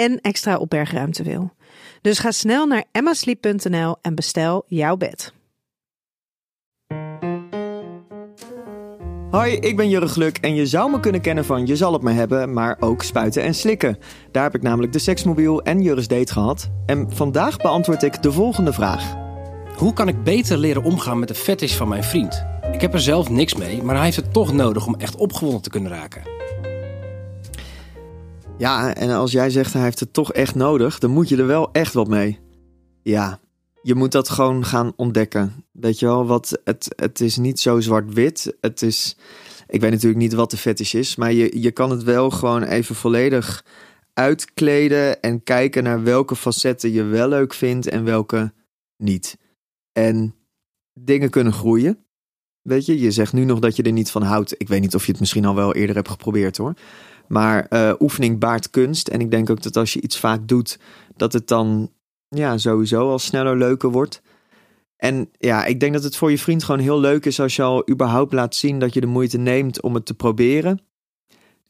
en extra opbergruimte wil. Dus ga snel naar emmasleep.nl en bestel jouw bed. Hoi, ik ben Jurre Gluk en je zou me kunnen kennen van Je zal het me hebben, maar ook spuiten en slikken. Daar heb ik namelijk de seksmobiel en Jurre's date gehad. En vandaag beantwoord ik de volgende vraag. Hoe kan ik beter leren omgaan met de fetish van mijn vriend? Ik heb er zelf niks mee, maar hij heeft het toch nodig om echt opgewonden te kunnen raken. Ja, en als jij zegt hij heeft het toch echt nodig, dan moet je er wel echt wat mee. Ja, je moet dat gewoon gaan ontdekken. Weet je wel, wat, het, het is niet zo zwart-wit. Het is, ik weet natuurlijk niet wat de fetish is, maar je, je kan het wel gewoon even volledig uitkleden en kijken naar welke facetten je wel leuk vindt en welke niet. En dingen kunnen groeien. Weet je, je zegt nu nog dat je er niet van houdt. Ik weet niet of je het misschien al wel eerder hebt geprobeerd hoor. Maar uh, oefening baart kunst. En ik denk ook dat als je iets vaak doet, dat het dan ja, sowieso al sneller leuker wordt. En ja, ik denk dat het voor je vriend gewoon heel leuk is als je al überhaupt laat zien dat je de moeite neemt om het te proberen.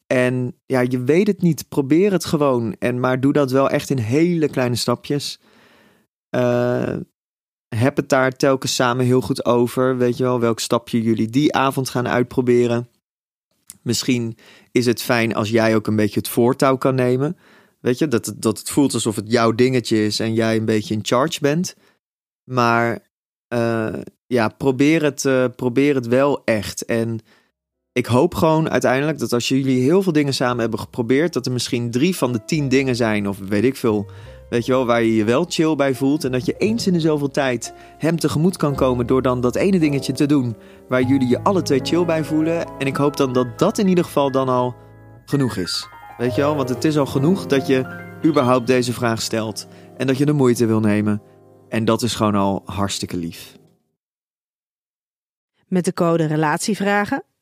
En ja, je weet het niet. Probeer het gewoon. En, maar doe dat wel echt in hele kleine stapjes. Uh, heb het daar telkens samen heel goed over. Weet je wel, welk stapje jullie die avond gaan uitproberen. Misschien is het fijn als jij ook een beetje het voortouw kan nemen. Weet je, dat, dat het voelt alsof het jouw dingetje is en jij een beetje in charge bent. Maar uh, ja, probeer het, uh, probeer het wel echt. En ik hoop gewoon uiteindelijk dat als jullie heel veel dingen samen hebben geprobeerd, dat er misschien drie van de tien dingen zijn, of weet ik veel, weet je wel, waar je je wel chill bij voelt. En dat je eens in de zoveel tijd hem tegemoet kan komen door dan dat ene dingetje te doen waar jullie je alle twee chill bij voelen. En ik hoop dan dat dat in ieder geval dan al genoeg is. Weet je wel, want het is al genoeg dat je überhaupt deze vraag stelt en dat je de moeite wil nemen. En dat is gewoon al hartstikke lief. Met de code RELATIEVRAGEN